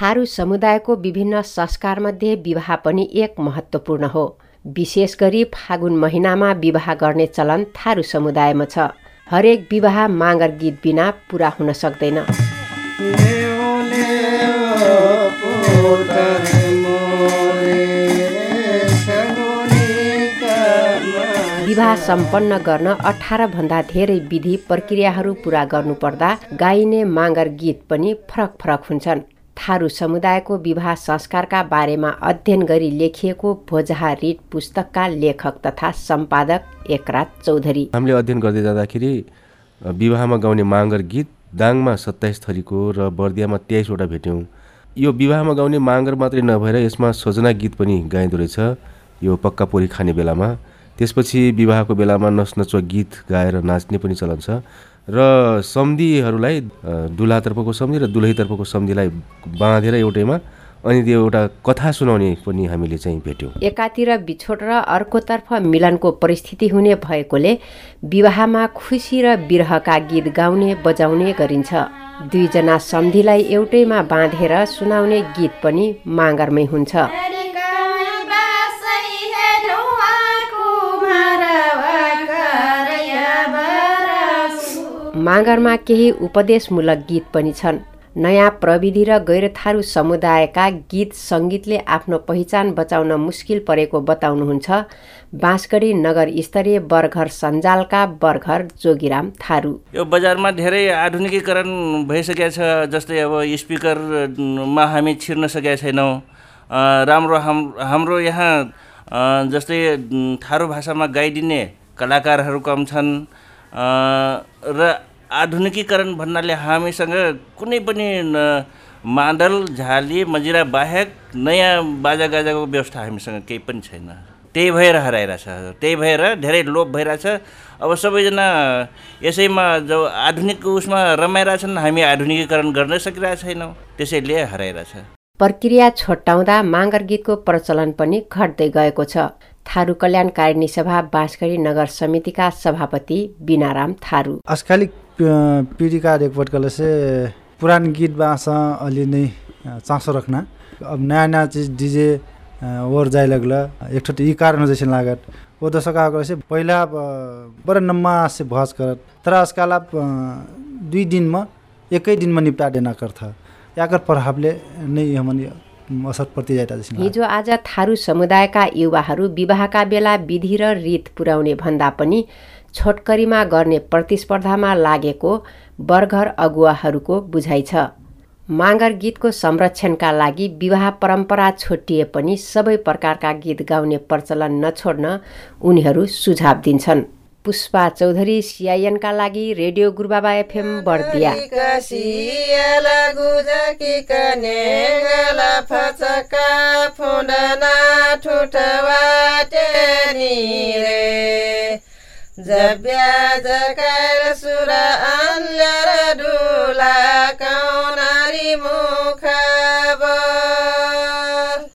थारू समुदायको विभिन्न संस्कारमध्ये विवाह पनि एक महत्त्वपूर्ण हो। विशेष गरी फागुन महिनामा विवाह गर्ने चलन थारू समुदायमा छ। हरेक विवाह माँगर गीत बिना पुरा हुन सक्दैन। विवाह सम्पन्न गर्न अठारभन्दा धेरै विधि प्रक्रियाहरू पुरा गर्नुपर्दा गाइने माँगर गीत पनि फरक फरक हुन्छन्। थारू समुदायको विवाह संस्कारका बारेमा अध्ययन गरी लेखिएको भोजहा रिट पुस्तकका लेखक तथा सम्पादक एकरात चौधरी। हामीले अध्ययन गर्दै जाँदाखेरि विवाहमा गाउने माँगर गीत दाङमा सत्ताइस थरीको र बर्दियामा तेइसवटा भेट्यौँ। यो विवाहमा गाउने माँगर मात्रै नभएर यसमा सजना गीत पनि गाइँदो रहेछ। यो पक्का पोरी खाने बेलामा। त्यसपछि विवाहको बेलामा नचनचुवा गीत गाएर नाच्ने पनि चलन छ। र सम्धिहरूलाई दुलातर्फको सम्धि र दुलहीतर्फको सम्धिलाई बाँधेर एउटैमा अनि त्यो एउटा कथा सुनाउने पनि हामीले चाहिँ भेट्यौँ। एकातिर बिछोड र अर्कोतर्फ मिलनको परिस्थिति हुने भएकोले विवाहमा खुसी र विरहका गीत गाउने बजाउने गरिन्छ। दुईजना सम्धिलाई एउटैमा बाँधेर सुनाउने गीत पनि माँगरमै हुन्छ। मागरमा केही उपदेशमूलक गीत पनि छन्। नयाँ प्रविधि र गैरथारू समुदायका गीत सङ्गीतले आफ्नो पहिचान बचाउन मुस्किल परेको बताउनुहुन्छ बाँसगढी नगर स्तरीय बरघर सञ्जालका बरघर जोगिराम थारू। यो बजारमा धेरै आधुनिकीकरण भइसकेको छ जस्तै अब स्पिकरमा हामी छिर्न सकेका छैनौँ। राम्रो हाम हाम्रो यहाँ जस्तै थारू भाषामा गाइदिने कलाकारहरू कम छन्। र आधुनिकीकरण भन्नाले हामीसँग कुनै पनि मादल झाली मजिरा बाहेक नयाँ बाजागाजाको व्यवस्था हामीसँग केही पनि छैन। त्यही भएर हराइरहेछ। त्यही भएर धेरै लोप भइरहेछ। अब सबैजना यसैमा जो आधुनिक उसमा रमाइरहेछन् हामी आधुनिकीकरण गर्न सकिरहेको छैनौँ। त्यसैले हराइरहेछ। प्रक्रिया छोटाउँदा माँगर गीतको प्रचलन पनि घट्दै गएको छ। थारू कल्याणकारिणी सभा बाँसगढी नगर समितिका सभापति बिनाराम थारू। पिँढीका रेकवर्डकाले चाहिँ पुरानो गीत बाँस अलि नै चासो राख्न। अब नयाँ नयाँ चिज डिजे ओर जाय लगला एक ठो ई कारण जैसे लागत। वो दशक आएको चाहिँ पहिला बडा नम्मा से भज करत। तर आजकाल अब दुई दिनमा एकै दिनमा निपटा देना करथ याकर प्रभावले नै हमन असर पर्दै जाइरहेको हिजो आज थारू समुदायका युवाहरू विवाहका बेला विधि र रीत पुर्याउने भन्दा पनि छोटकरीमा गर्ने प्रतिस्पर्धामा लागेको बर्घर अगुवाहरूको बुझाइ छ। माँगर गीतको संरक्षणका लागि विवाह परम्परा छोटिए पनि सबै प्रकारका गीत गाउने प्रचलन नछोड्न उनीहरू सुझाव दिन्छन्। पुष्पा चौधरी सिआइएनका लागि रेडियो गुरुबाबा एफएम बर्दिया। जब्या जकाल सुर अन्य